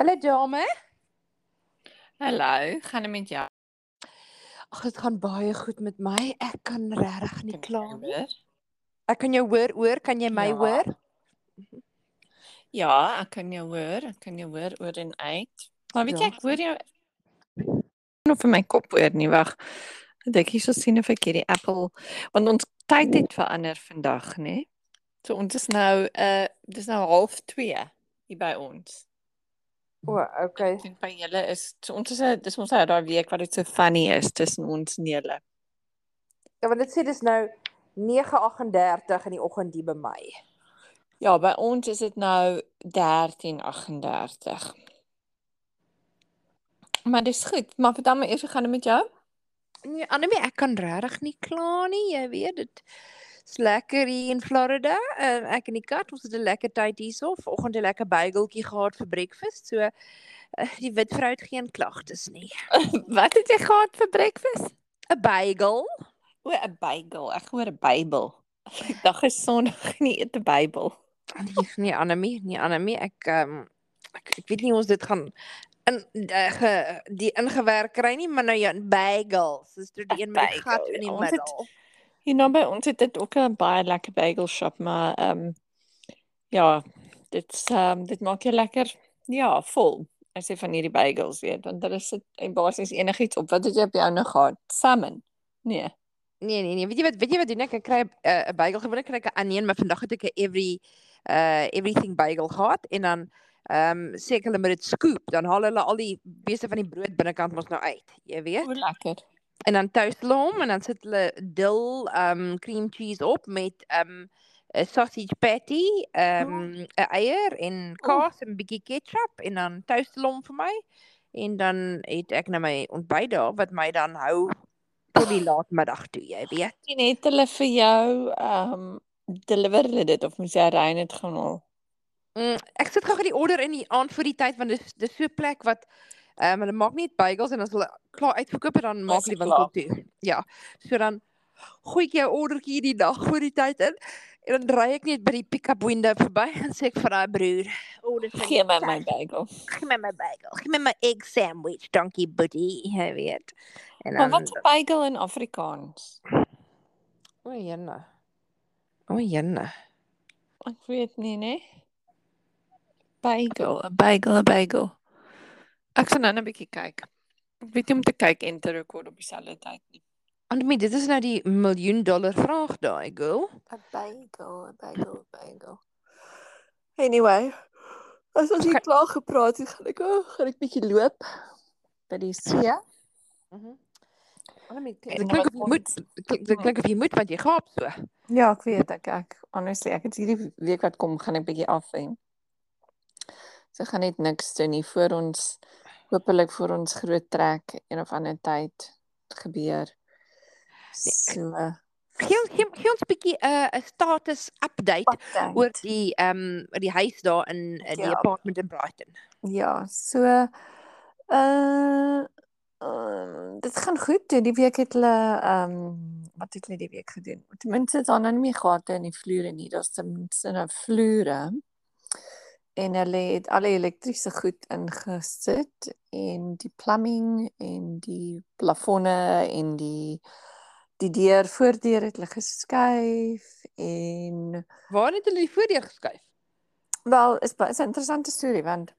Hallo dame. Hallo, gaan dit met jou? Ag dit gaan baie goed met my. Ek kan regtig nie jy kla nie. Ek kan jou hoor, hoor, kan jy my Ja. hoor? Ja, ek kan jou hoor. Ek kan jou hoor oor en uit. Maar weet jy, ek hoor jou of in my kop hoor nie. Wag. Ek dink hier so sien of ek hierdie Apple want ons tyd het verander vandag, né? So ons is nou uh dis nou half 2 hier by ons. O, okay. Ek dink by julle is so ons is 'n dis ons nou daai week wat dit so funny is tussen ons en julle. Ja, want dit sê dis nou 9:38 in die oggend hier by my. Ja, by ons is dit nou 13:38. Maar dis goed, maar vertel my eers hoe gaan dit met jou? Nee, Annelie, ek kan regtig nie kla nie. Jy weet dit is lekker hier in Florida. Uh, ek en die kat, ons het 'n lekker tyd hierso. Vanoggend 'n lekker bygeltjie gehad vir breakfast. So uh, die wit vrou het geen klagtes nie. Wat het jy gehad vir breakfast? 'n Bagel. O, 'n Bybel. Ek hoor 'n Bybel. Ek dink is Sondag nie eet 'n Bybel. Nee, nee Annelie, nee Annelie, ek um, ek, ek weet nie ons dit gaan in uh, ge, die ingewerk kry nie, maar nou ja, bagels. Dis toe die een met die gat bagel, in die ja, ons het- middel. Hier nou by ons het dit ook 'n baie lekker bagel shop, maar ehm um, ja, dit ehm um, dit maak jou lekker ja, vol. As jy van hierdie bagels weet, want daar is dit en basies enigiets op. Wat het jy op jou nou gehad? Salmon. Nee. Nee, nee, nee. Weet jy wat weet jy wat doen ek? Ek kry 'n uh, bagel gewoonlik kry ek 'n onion, maar vandag het ek 'n every uh everything bagel gehad en dan ehm um, sê ek hulle moet dit scoop, dan haal hulle al die beste van die brood binnekant mos nou uit, jy weet. Hoe lekker. En dan toast hulle hom en dan sit hulle dill um cream cheese op met um 'n sausage patty, um 'n eier en kaas en 'n bietjie ketchup en dan toast hulle hom vir my. En dan het ek nou my ontbyt daar wat my dan hou tot die laatmiddag toe, jy weet. En het hulle vir jou ehm um, deliver hulle dit of moes jy rein dit gaan haal? Mm, ek sit gou-gou die order in die aand voor die tyd want dis dis so 'n plek wat ehm um, hulle maak net bagels en as hulle klaar uitverkoop het dan maak hulle dit winkel toe. Ja. So dan gooi ek jou ordertjie die dag voor die tyd in en dan ry ek net by die pick-up window verby en sê ek vir daai broer, "O, dis Gee my my bagel. gee my my bagel. Gee my my egg sandwich, donkey buddy." Jy weet. En Maar dan wat 'n bagel in Afrikaans? O, jenne. O, jenne. Ek weet nie, né? Bagel, 'n bagel, 'n bagel. Ek gaan nou 'n bietjie kyk. Ek weet nie om te kyk en te rekord op dieselfde tyd nie. Annelie, dit is nou die miljoen dollar vraag daai, girl. 'n Bagel, 'n bagel, 'n bagel. Anyway, as ons hier Okay. klaar gepraat het, gaan ek oh, gaan ek bietjie loop by die see. Mhm. En dit klink of jy moet klink- dit klink of jy moet want jy gaap so. Ja, ek weet ek ek honestly ek het hierdie week wat kom gaan ek bietjie af en so gaan net niks doen nie voor ons hopelik voor ons groot trek een of ander tyd gebeur. So Gee ons gee, gee ons 'n bietjie 'n uh, status update oor die ehm um, die huis daar in uh, die Ja. apartment in Brighton. ja, so uh Uh, dit gaan goed. Die week het hulle ehm um, wat het hulle die week gedoen? Ten minste is daar nou nie meer gate in die vloere nie. Daar's ten minste nou vloere. En hulle het alle elektriese goed ingesit en die plumbing en die plafonne en die die deur voordeur het hulle geskuif en Waar het hulle die voordeur geskuif? wel is 'n interessante storie want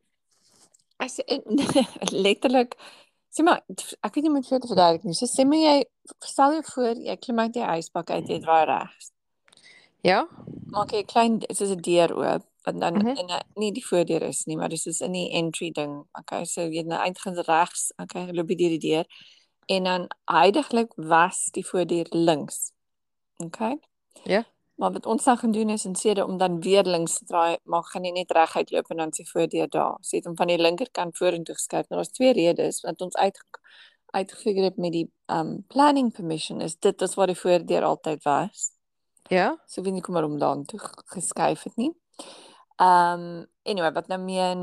as letterlik sê maar ek weet nie dit te verduidelik nie. So sê maar jy stel jou voor jy klim uit die huisbak uit jy draai regs. Ja? Maak jy 'n klein soos 'n deur oop en dan Mhm. in 'n nie die voordeur is nie, maar dis is in die entry ding. Okay, so jy nou uitgaan regs, okay, loop jy deur die deur en dan heidaglik was die voordeur links. Okay? Ja. Maar wat ons dan gaan doen is in steede om dan weer links te draai, maar gaan jy net reguit loop en dan sy voordeur daar. Jy het hom van die linkerkant vorentoe geskuif. Nou daar's twee redes wat ons uit uitgefigure het met die um planning permission is dit is wat die voordeur altyd was. Ja? So weet nie kom maar om daartoe geskuif het nie. Um anyway, wat nou meen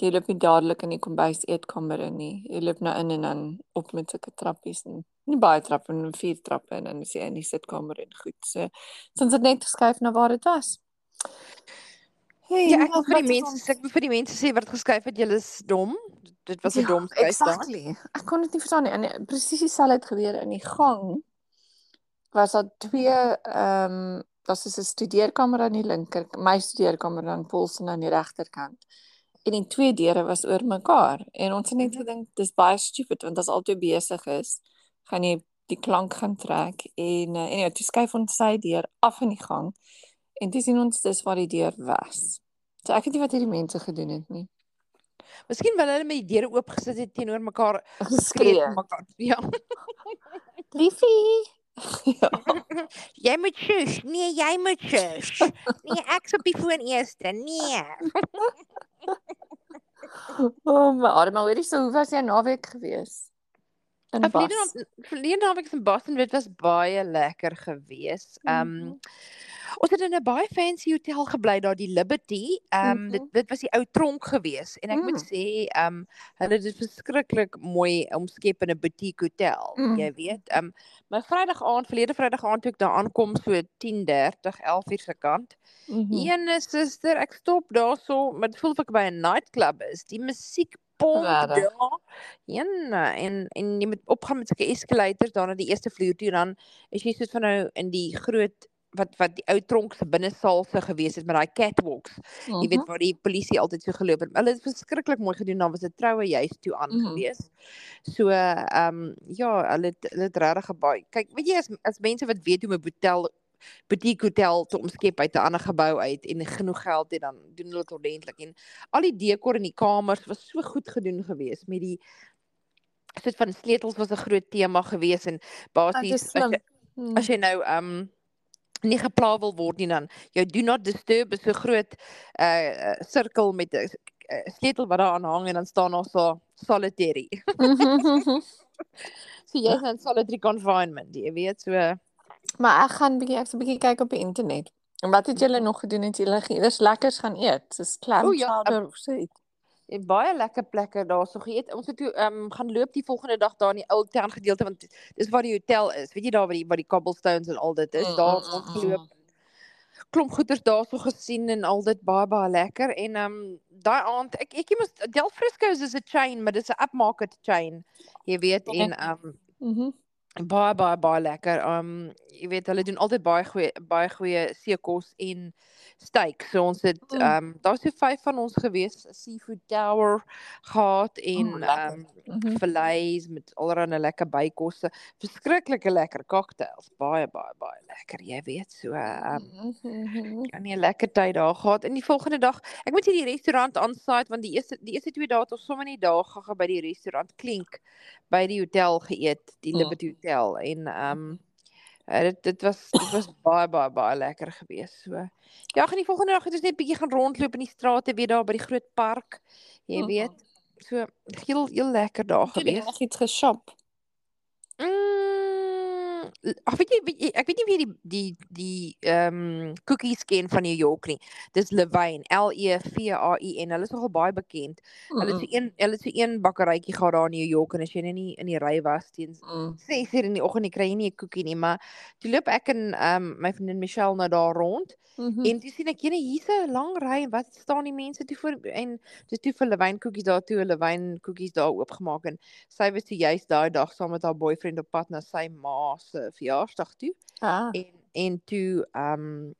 jy loop nie dadelik in die kombuis eetkamer in nie. Jy loop nou in en dan op met sulke trappies en nie baie trappe en vier trappe en dan is jy in die sitkamer en goed. So so ons het net geskuif na waar dit was. Ja, En ek wil vir die mense ek wil vir die mense sê wat geskryf het, julle is dom. Dit was 'n Ja, dom daar. Exactly. Ek kon dit nie verstaan nie. En eh, presies dieselfde het gebeur in die gang. Was daar twee ehm um, daar's dus 'n studeerkamer aan die linker, my studeerkamer dan Paulsen aan die regterkant. En die twee deure was oor mekaar en ons het net Mhm. gedink dis baie stupid want as albei besig is, gaan jy die klank gaan trek en uh, en ja, toe skuif ons sy deur af in die gang en toe sien ons dis waar die deur was. So ek weet nie wat hierdie mense gedoen het nie. Miskien wil hulle met die deure oop gesit het teenoor mekaar geskree mekaar. Ja. Liefie. ja. Jy moet shush. Nee, jy moet shush. Nee, ek's op die foon eerste. Nee. O, oh, my arme, hoorie, so hoe was jou naweek gewees? In naweek verlede naweek in Boston dit was baie lekker geweest. Ehm Mhm. Ons het in 'n baie fancy hotel gebly daar die Liberty. Ehm Mhm. dit dit was die ou tronk geweest en ek Mm. moet sê ehm hulle het dit verskriklik mooi omskep in 'n boutique hotel. Mm. Jy weet, ehm my Vrydag aand, verlede Vrydag aand toe ek daar aankom so 10:30, 11:00 se kant. Mhm. Ene suster, ek stop daarso, maar dit voel of ek by 'n nightclub is. Die musiek pomp daar. Jenne, en en jy moet opgaan met sulke escalators daar na die eerste vloer toe dan is jy soos van nou in die groot wat wat die ou tronk se binnesaal se gewees het met daai catwalks. Jy weet Mhm. waar die polisie altyd so geloop het. Hulle het verskriklik mooi gedoen. Daar was 'n troue juis toe aan Mhm. gewees. So ehm ja, hulle het hulle het regtig baie. Kyk, weet jy as as mense wat weet hoe 'n hotel boutique hotel te omskep uit 'n ander gebou uit en genoeg geld het dan doen hulle dit ordentlik en al die dekor in die kamers was so goed gedoen geweest met die soort van sleutels was 'n groot tema geweest en Dit basies as jy, as jy nou ehm um, nie gepla wil word nie dan jou do not disturb is so groot 'n uh, sirkel met 'n uh, sleutel wat daar aan hang en dan staan daar so solitary. so jy's in solitary confinement, jy weet so maar ek gaan bietjie ek sal bietjie kyk op die internet. En wat het julle nog gedoen? Het julle iewers lekkers gaan eet? Soos clam O, ja, chowder of so iets? En baie lekker plekke daarso geëet. Ons het toe ehm um, gaan loop die volgende dag daar in die Old Town gedeelte want dis waar die hotel is. Weet jy daar waar die waar die cobblestones en al dit is, Mm, daar mm, rond mm, geloop. Klomp goeders daarso gesien en al dit baie baie lekker en ehm um, daai aand ek ek moes Del Frisco's is 'n chain, maar dis 'n upmarket chain. Jy weet Ja. en ehm um, Mhm. Baie baie baie lekker. Um jy weet hulle doen altyd baie goeie baie goeie seekos en steak. So ons het Mm. um daar's so vyf van ons gewees, seafood tower gehad en Mm, lekker. um Mhm. vleis met allerlei lekker bykosse. Verskriklike lekker cocktails. Baie baie baie lekker, jy weet. So um Mhm. ja, nee, lekker tyd daar gehad. En die volgende dag, ek moet sê die restaurant aansluit want die eerste die eerste twee dae het ons sommer net daar gegaan by die restaurant Klink by die hotel geëet, die Mm. Liberty Hotel en ehm uh, dit dit was dit was baie baie baie lekker geweest. So ja, gaan die volgende dag het ons net bietjie gaan rondloop in die strate weer daar by die groot park. Jy Mhm. weet. So heel heel lekker daar Het julle geweest. iets geshop? Mm, ag weet jy, ek weet nie wie die die die ehm um, cookies ken van New York nie. Dis Levain, L E V A I N. Hulle is nogal baie bekend. Hulle het so een hulle het so een bakkerytjie gehad daar in New York en as jy nou nie in die ry was teen Mm. 6 uur in die oggend, kry jy nie 'n koekie nie, maar toe loop ek en ehm um, my vriendin Michelle nou daar rond Mhm. en toe sien ek jene hier's 'n lang ry en wat staan die mense toe voor en dis toe vir Lewyn koekies daar toe wyn koekies daar oopgemaak en sy was toe juist daai dag saam met haar boyfriend op pad na sy ma se verjaarsdag toe Ah. en en toe ehm um,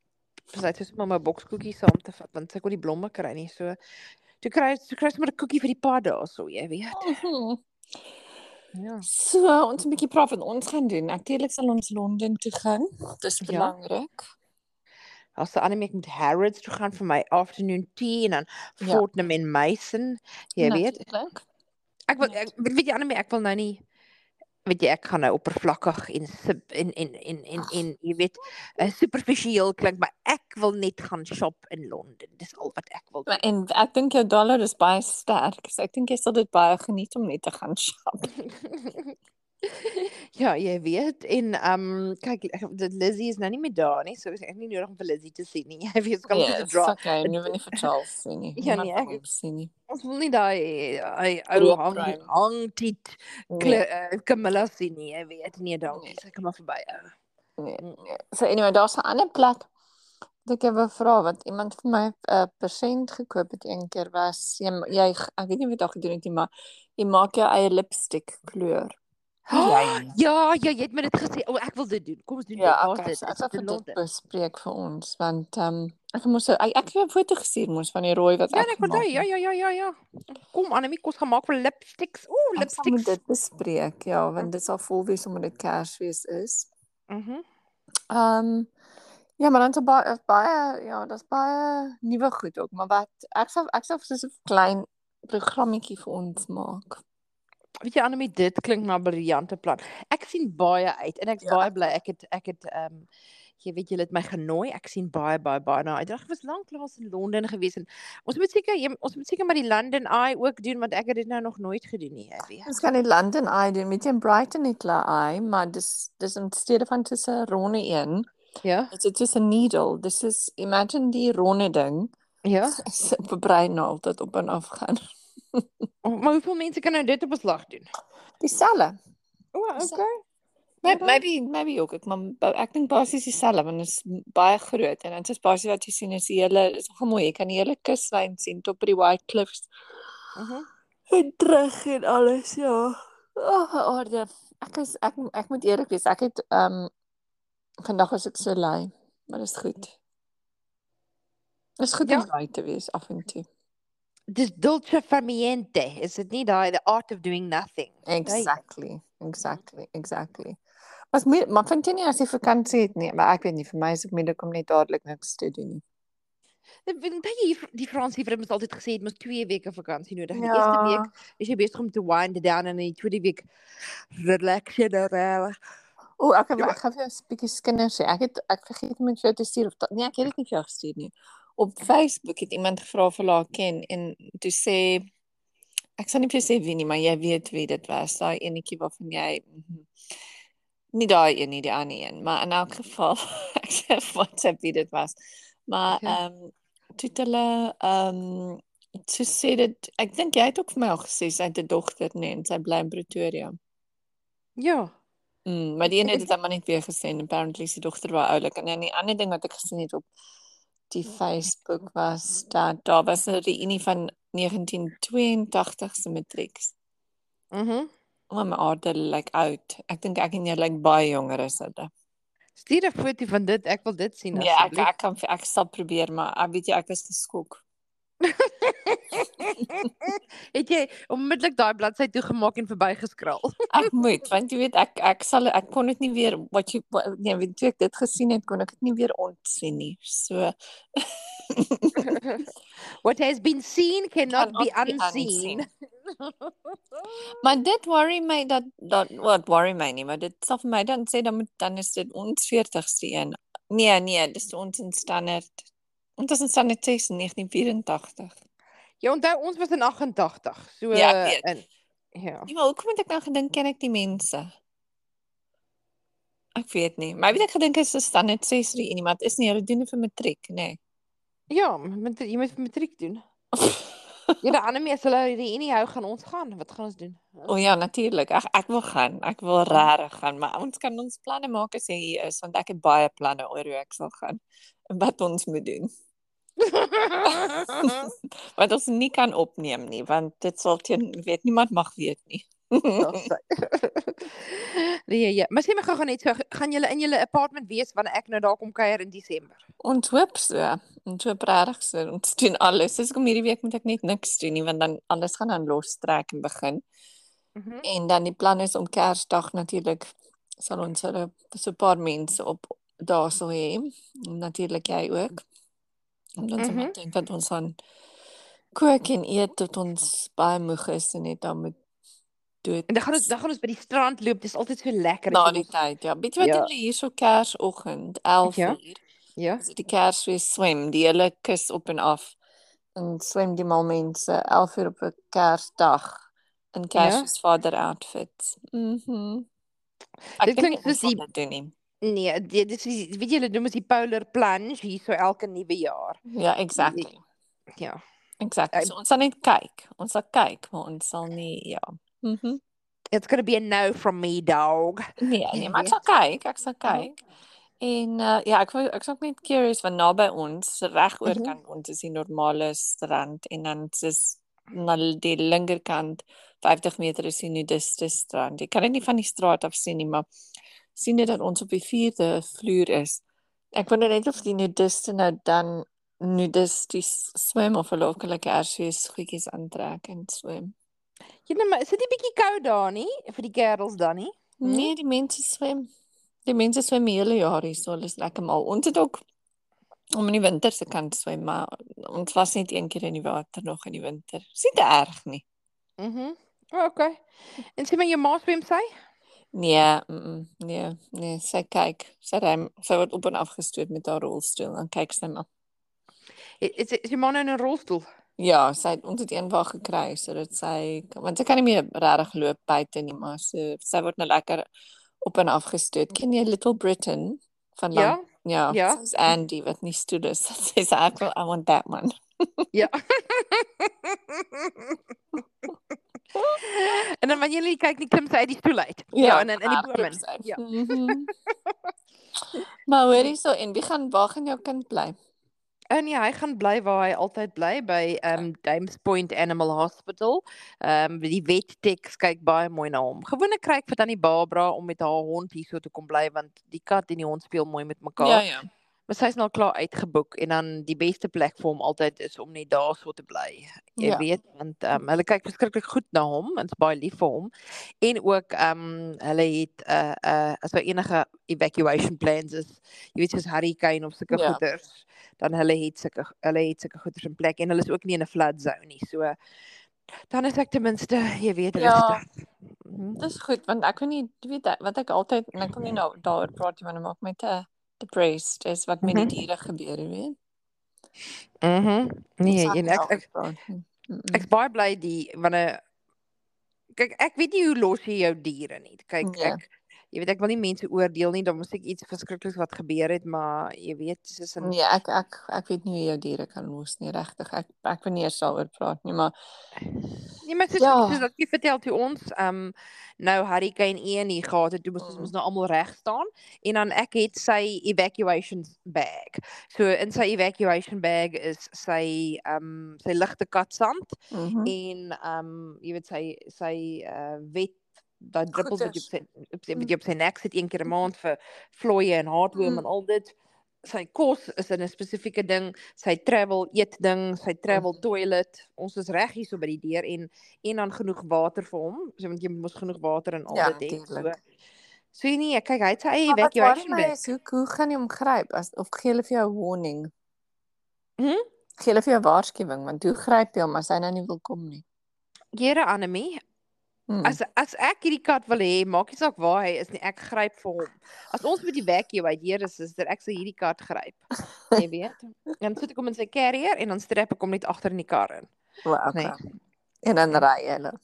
sy het sommer my boks koekies saam te vat want sy kon nie blomme kry nie so toe kry toe kry sy maar 'n koekie vir die pad daar so jy weet Mhm. ja So, ons 'n bietjie praat wat ons gaan doen. Natuurlik sal ons Londen toe gaan. Dis Ja. belangrik. As 'n ander ek moet Harrods toe gaan vir my afternoon tea en dan Ja. Fortnum en Mason jy weet. Ek wil Ja. ek weet jy ander ek wil nou nie weet jy ek gaan nou oppervlakkig en sub en en en en en jy weet uh, superficieel klink maar ek wil net gaan shop in Londen. Dis al wat ek wil. Maar en ek dink jou dollar is baie sterk. So ek dink jy sal dit baie geniet om net te gaan shop. ja, jy weet en ehm um, kyk ek- Lizzie is nou nie meer daar nie, so ek het nie nodig om vir Lizzie te sien nie. Jy weet, kom Ja, te dra. okay, nu wil nie vir Charles sien nie. Ja, Niemand nee, ek- sien nie. Ons wil nie daai daai ou hang bruin. hangtiet Nee, uh, Camilla sien nie, jy weet. Nee, dankie. Nee. Sy kom maar verby ou. nee, Mm. nee. So anyway, daar's 'n ander plek Wat ek wou vra wat iemand vir my 'n uh, persent gekoop het een keer was jy jy ek weet nie wat jy gedoen het nie, maar jy maak jou eie lipstick kleur. Nie. Ja, ja, jy het my dit gesê. O, ek wil dit doen. Kom ons doen Ja, dit. Waar's okay, dit? so ek sal dit bespreek vir ons want ehm um, ek moes ek, ek het 'n foto gestuur mos van die rooi wat Ja, ek nee, ek gemaak onthou. Ja, ja, ja, ja, ja. Kom Annelie, kos gemaak vir lipsticks. Ooh, Ek sal met lipsticks. dit bespreek, ja, want dit sal vol wees omdat dit Kersfees is. Mhm. Ehm ja, maar dan is baie baie ja, daar's baie nuwe goed ook, maar wat ek sal ek sal so 'n klein programmetjie vir ons maak. Weet jy Annelie, dit klink na 'n briljante plan. Ek sien baie uit en ek's Ja, baie ek bly ek het ek het ehm um, jy weet julle het my genooi. Ek sien baie baie baie na uit. Ek was lanklaas in Londen gewees en ons moet seker ons moet seker maar die London Eye ook doen want ek het dit nou nog nooit gedoen nie, jy weet. Ons kan in London Eye doen met in Brighton hulle Eye, maar dis dis in steede van tussen ronde een, Ja? is dit soos 'n needle. Dis is imagine die ronde ding. Ja. is 'n breinaal wat op en af gaan. Maar hoeveel mense kan nou dit op 'n slag doen? Dieselfde. O, Dis- okay. Okay. Maybe maybe ook ek maar ek dink basies dieselfde want dit is baie groot en dit is basies wat jy sien is die hele is nogal mooi. Jy kan die hele kuslyn sien tot by die White Cliffs. Mhm. En terug en alles, ja. Ag, oh, orde. Ek is ek ek moet eerlik wees, ek het ehm um, vandag was ek so lui, maar dit is goed. Dit is goed Ja. om lui te wees af en toe. Dis dolce far niente. Is dit nie daai the art of doing nothing? Jy? Exactly. Exactly. Exactly. Was moet maar vind jy nie as jy vakansie het nie, maar ek weet nie vir my is dit moeilik om net dadelik niks te doen nie. Jy die Fransie vir ons altyd gesê het mos 2 weke vakansie nodig. Die Ja. eerste week is jy besig om te wind down en in die tweede week relax jy nou reg. O, ek Ja, het maar- ek gaan vir jou 'n bietjie skinder sê. Ek het ek vergeet om dit vir jou te stuur of dat, nee, ek het dit nie vir jou gestuur nie. Op Facebook het iemand gevra hulle haar ken en toe sê ek sal nie vir sê wie nie, maar jy weet wie dit was. Daai enetjie waarvan jy mhm. nie daai een nie, die ander een, maar in elk geval ek sê op WhatsApp wie dit was. Maar Okay. ehm um, toe hulle ehm um, toe sê dit ek dink jy het ook vir my al gesê sy het 'n dogter nee en sy bly in Pretoria. Ja. Mm, maar die een het dit dan maar net weer gesê en apparently die dogter wel oulik en dan die ander ding wat ek gesien het op die Facebook was dat daar was 'n reunie van 1982 se matrieks. Mhm. Maar my aarde lyk oud. Ek dink ek en jy lyk baie jonger as hulle. Stuur 'n foto van dit. Ek wil dit sien Ja, ek asseblief. ek kan ek sal probeer, maar ek weet jy ek was geskok. het jy onmiddellik daai bladsy toegemaak en verbygeskraal? Ek moet want jy weet ek ek sal ek kon dit nie weer wat jy nee, weet toe ek dit gesien het, kon ek dit nie weer ontsien nie. So What has been seen cannot be Cannot be unseen. Maar dit worry my dat dat wat worry my nie, maar dit sal vir my dan sê dan moet dan is dit ons 40ste een. Nee, nee, dis ons in standaard. Ons is in 6 in 1984. Jy onthou ons was in 88. So Ja, weet. in ja. Nee, maar hoekom het ek nou gedink ken ek die mense? Ek weet nie. Maar weet ek gedink is 'n standaard 6 reunie, maar dit is nie hulle doen dit vir matriek, nê. Nee. Ja, met jy moet matriek doen. Ja, die ander mense hulle die nie hou gaan ons gaan. Wat gaan ons doen? O ja, natuurlik. Ek ek wil gaan. Ek wil regtig gaan, maar ons kan ons planne maak as jy hier is want ek het baie planne oor hoe ek sal gaan en wat ons moet doen. wat ons nie kan opneem nie want dit sal teen weet niemand mag weet nie. Nee, ja, maar sê my gou-gou net so, gaan julle in julle apartment wees wanneer ek nou daar kom kuier in Desember? ons hoop so. Ons hoop regtig so. Ons doen alles. Dis kom hierdie week moet ek net niks doen nie want dan alles gaan dan lostrek en begin. Mhm. En dan die plan is om Kersdag natuurlik sal ons hulle so 'n paar mense op daarso hê. En Natuurlik jy ook. En dan sal Mhm. ons dink dat ons gaan kook en eet tot ons baie moeg is en net dan moet dood. En dan gaan ons dan gaan ons by die strand loop. Dis altyd so lekker na jy die tyd. Ja, weet jy wat Ja. hulle hierso Kersoggend 11 Ja. uur. Ja. As die Kersfees swem, die hele kus op en af. En swem die mal mense 11 uur op 'n Kersdag in Ja. Kersfees vader outfits. Mhm. Ek Dit dink klink soos die- dit doen nie. Nee, dit dis die- weet julle noem ons die polar plunge hier so elke nuwe jaar. Ja, exactly. Ja. Exactly. So ons sal net kyk. Ons sal kyk, maar ons sal nie ja. Mhm. It's going to be a no from me, dog. Nee, nee, maar ek sal kyk, ek sal kyk. En uh, ja, ek wou ek's ook net curious van naby ons, reg oor Mhm. kan ons is die normale strand en dan is na die linkerkant 50 meter is die nudiste strand. Jy kan dit nie van die straat af sien nie, maar sien jy dat ons op die 4de vloer is. Ek wonder net of die nudiste nou dan nudisties swem of hulle ook hulle kersfees goedjies aantrek en swem. Jy nou maar is dit nie bietjie koud daar nie vir die kerels dan nie? Nee, die mense swem. Die mense swem die hele jaar hier, so hulle is lekker mal. Ons het ook om in die winter se kant swem, maar ons was net een keer in die water nog in die winter. Is nie te erg nie. Mhm. Mm oh, okay. En sê maar jou ma swem sy? Nee, mm, mm, nee, nee, sy kyk. Sy rem, sy word op en af gestoot met haar rolstoel en kyk sy maar. Is is jou ma nou in 'n rolstoel? Ja, sy het ons het eendag gekry sodat sy want sy kan nie meer regtig loop buite nie, maar sy sy word nou lekker op en af gestoot. Ken jy Little Britain van Ja. Lang- Ja, Ja. sy's Andy wat nie stoel is. Sy sê ek wil I want that one. Ja. en dan wanneer jy kyk, nie klim sy uit die stoel uit. Ja, en in in die bome. in. Ja. Mhm. maar hoorie so en wie gaan waar gaan jou kind bly? En ja, hy gaan bly waar hy altyd bly by um James Point Animal Hospital. Um die vet techs kyk baie mooi na hom. Gewoonlik kry ek vir tannie Barbara om met haar hond hierso te kom bly want die kat en die hond speel mooi met mekaar. Ja, ja. Maar sy's nou al klaar uitgeboek en dan die beste plek vir hom altyd is om net daarso te bly. Jy Ja. weet, want um, hulle kyk verskriklik goed na hom en is baie lief vir hom. En ook um, hulle het 'n uh, 'n uh, as daar enige evacuation plans is, jy weet soos hurricane of sulke Ja. goeters, dan hulle het sulke hulle het sulke goeters in plek en hulle is ook nie in 'n flood zone nie. So dan is ek ten minste, jy weet, Ja. rustig. Mhm. Dis goed want ek weet nie weet wat ek altyd en ek wil nie nou daaroor praat nie want dit maak my te depressed is wat met die Mhm. diere gebeur, jy weet. Mhm. Nee, Ons en ek ek. Mm, mm. Ek's baie bly die wanneer kyk ek weet nie hoe los jy jou diere nie. Kyk Nee. ek jy weet ek wil nie mense oordeel nie, dan moet ek iets verskrikliks wat gebeur het, maar jy weet soos in Nee, ek ek ek weet nie hoe jou diere kan los nie, regtig. Ek ek wil nie eers daaroor praat nie, maar Nee, maar soos Ja. soos wat jy vertel toe ons um nou Hurricane Ian hier gehad het, toe moes ons Mm. mos nou almal reg staan en dan ek het sy evacuation bag. So in sy evacuation bag is sy um sy ligte katsand mhm. en um jy weet sy sy uh wet daai druppels wat jy op sy op sy, op sy nek sit een keer 'n maand vir vlooie en hartworm Mm. en al dit. Sy kos is 'n spesifieke ding, sy travel eet ding, sy travel toilet. Ons is reg hier so by die deur en en dan genoeg water vir hom. So want jy moet genoeg water en al Ja, dit hê. So so nee, kyk hy het sy eie evacuation bag. is hoe hoe gaan jy hom gryp as of gee hulle vir jou warning? Hm? Gee hulle vir jou waarskuwing want hoe gryp jy hom as hy nou nie wil kom nie? Here Anemie, Hmm. As as ek hierdie kat wil hê, maak nie saak waar hy is nie, ek gryp vir hom. As ons met die vacuum uit hier is, is dit ek sal hierdie kat gryp. Jy weet. Dan sit ek hom in sy carrier en dan strap ek hom net agter in die kar in. Wel, okay. nee. En dan ry hulle.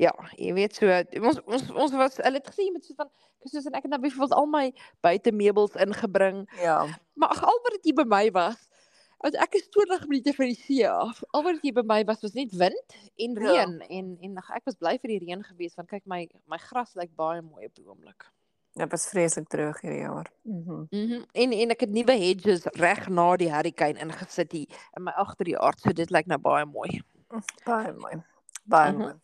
Ja, jy weet so ons ons ons was hulle het gesê jy moet so van soos en ek het nou byvoorbeeld al my buitemeubels ingebring, Ja. maar ag al wat dit by my was Want ek is 20 minute van die see af. Al wat hier by my was was net wind en Ja. reën en en ag, ek was bly vir die reën gewees want kyk my my gras lyk baie mooi op die oomblik. Dit was vreeslik droog hierdie jaar. Mhm. Mhm. Mm en en ek het nuwe hedges reg na die hurricane ingesit hier in my agterjaard, so dit lyk nou baie mooi. Baie mooi. Baie Mhm. mooi.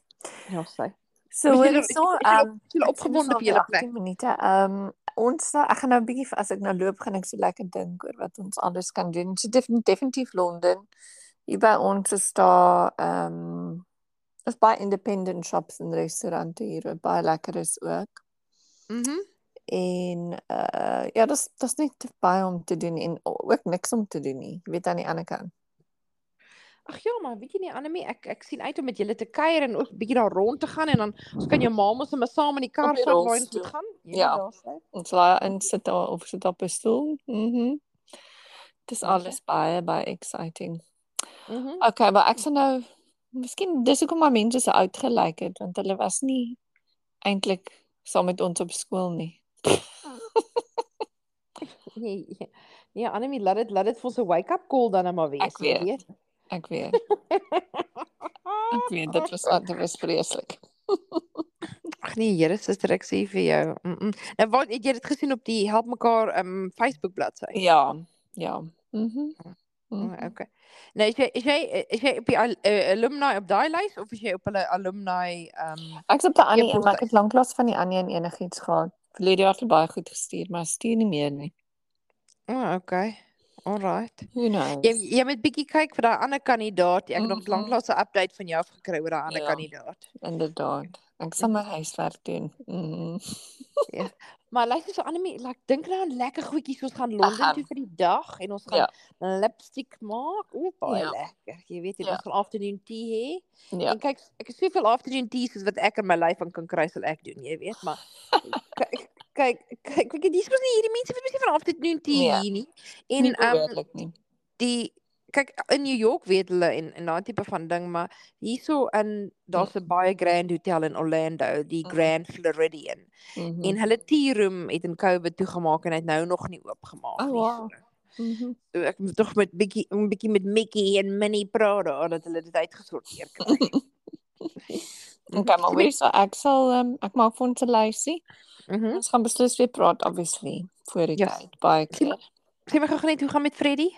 Ja, sê. So Is hoor julle- jy so is julle- ehm is julle opgewonde vir julle plek? 18 minute. Ehm ons sal- ek gaan nou 'n bietjie as ek nou loop gaan ek so lekker dink oor wat ons alles kan doen. So def, definitief Londen. Hier by ons is daar ehm is baie independent shops en restaurante hier wat baie lekker is ook. Mhm. En uh ja, dis dis net baie om te doen en ook niks om te doen nie. Jy weet aan die ander kant. Ag ja, maar weet jy nie Anemie, ek ek sien uit om met julle te kuier en ook bietjie daar rond te gaan en dan ons kan jou ma mos sommer saam in die kar vat waar ons moet gaan. Ja. daar sê. Ons laai in sit daar of sit op 'n stoel. Mhm. Dis Ja, alles baie baie exciting. Mhm. Okay, maar ek sal nou miskien dis hoekom maar mense so oud gelyk het want hulle was nie eintlik saam met ons op skool nie. Nee, nee, Anemie, laat dit laat dit vir ons 'n wake-up call dan nou maar wees, Ek jy weet. Ek weet. Ek weet dit was dit was vreeslik. Ag nee, Here suster, ek sê vir jou. Mm -mm. Nou wat het jy dit gesien op die Help Mekaar um Facebook bladsy? Ja, ja. Mhm. Oh, Mhm. okay. Nou is jy is jy is jy op die uh, alumni op daai lys of is jy op hulle alumni um Ek's op die ander een, maar ek het lanklaas van die ander een enigiets gehad. Verlede jaar het baie goed gestuur, maar stuur nie meer nie. Oh, okay. Alright. Who knows? Jy jy moet bietjie kyk vir daai ander kandidaat. Ek het nog Mhm. lanklaas 'n update van jou gekry oor daai ander Ja. kandidaat. Inderdaad. Ek sal my huiswerk doen. Mhm. Maar luister so Annelie, like dink nou aan lekker goedjies. Ons gaan Londen gaan. toe vir die dag en ons gaan Ja. lipstick maak. O, baie Ja. lekker. Jy weet, Ja. ons gaan afternoon tea hê. Ja. En kyk, ek het soveel afternoon teas soos wat ek in my aan kan kry sal ek doen, jy weet, maar kyk kyk kyk dis mos nie hierdie mense wat mos nie van afternoon tea Nee. hier nie. En ehm nie. die kyk in New York weet hulle en en daai tipe van ding, maar hierso in daar's 'n baie grand hotel in Orlando, die Mhm. Grand Floridian. Mhm. En hulle tea room het in COVID toegemaak en hy het nou nog nie oopgemaak Oh, nie. wow. So, Mhm. so ek moet tog met bietjie 'n bietjie met Mickey en Minnie praat daar dat hulle dit uitgesorteer kry. Okay, maar weer so ek sal um, ek maak vir ons 'n lysie. Mhm. Ons gaan beslis weer praat obviously voor die Ja. tyd baie Sien keer. Sê my gou net hoe gaan met Freddy?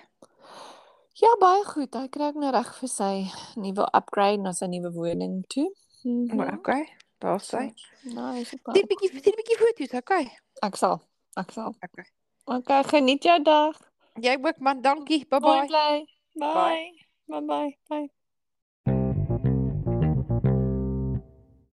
Ja, baie goed. Hy kry nou reg vir sy nuwe upgrade na sy nuwe woning toe. Mhm. Oh, okay, daar's hy. Nice. Sien baie bietjie sien bietjie foto's, okay. Ek sal. Ek sal. Okay. Okay, geniet jou dag. Jy ook man, dankie. Bye bye. bly. Bye. Bye. Bye bye. Bye.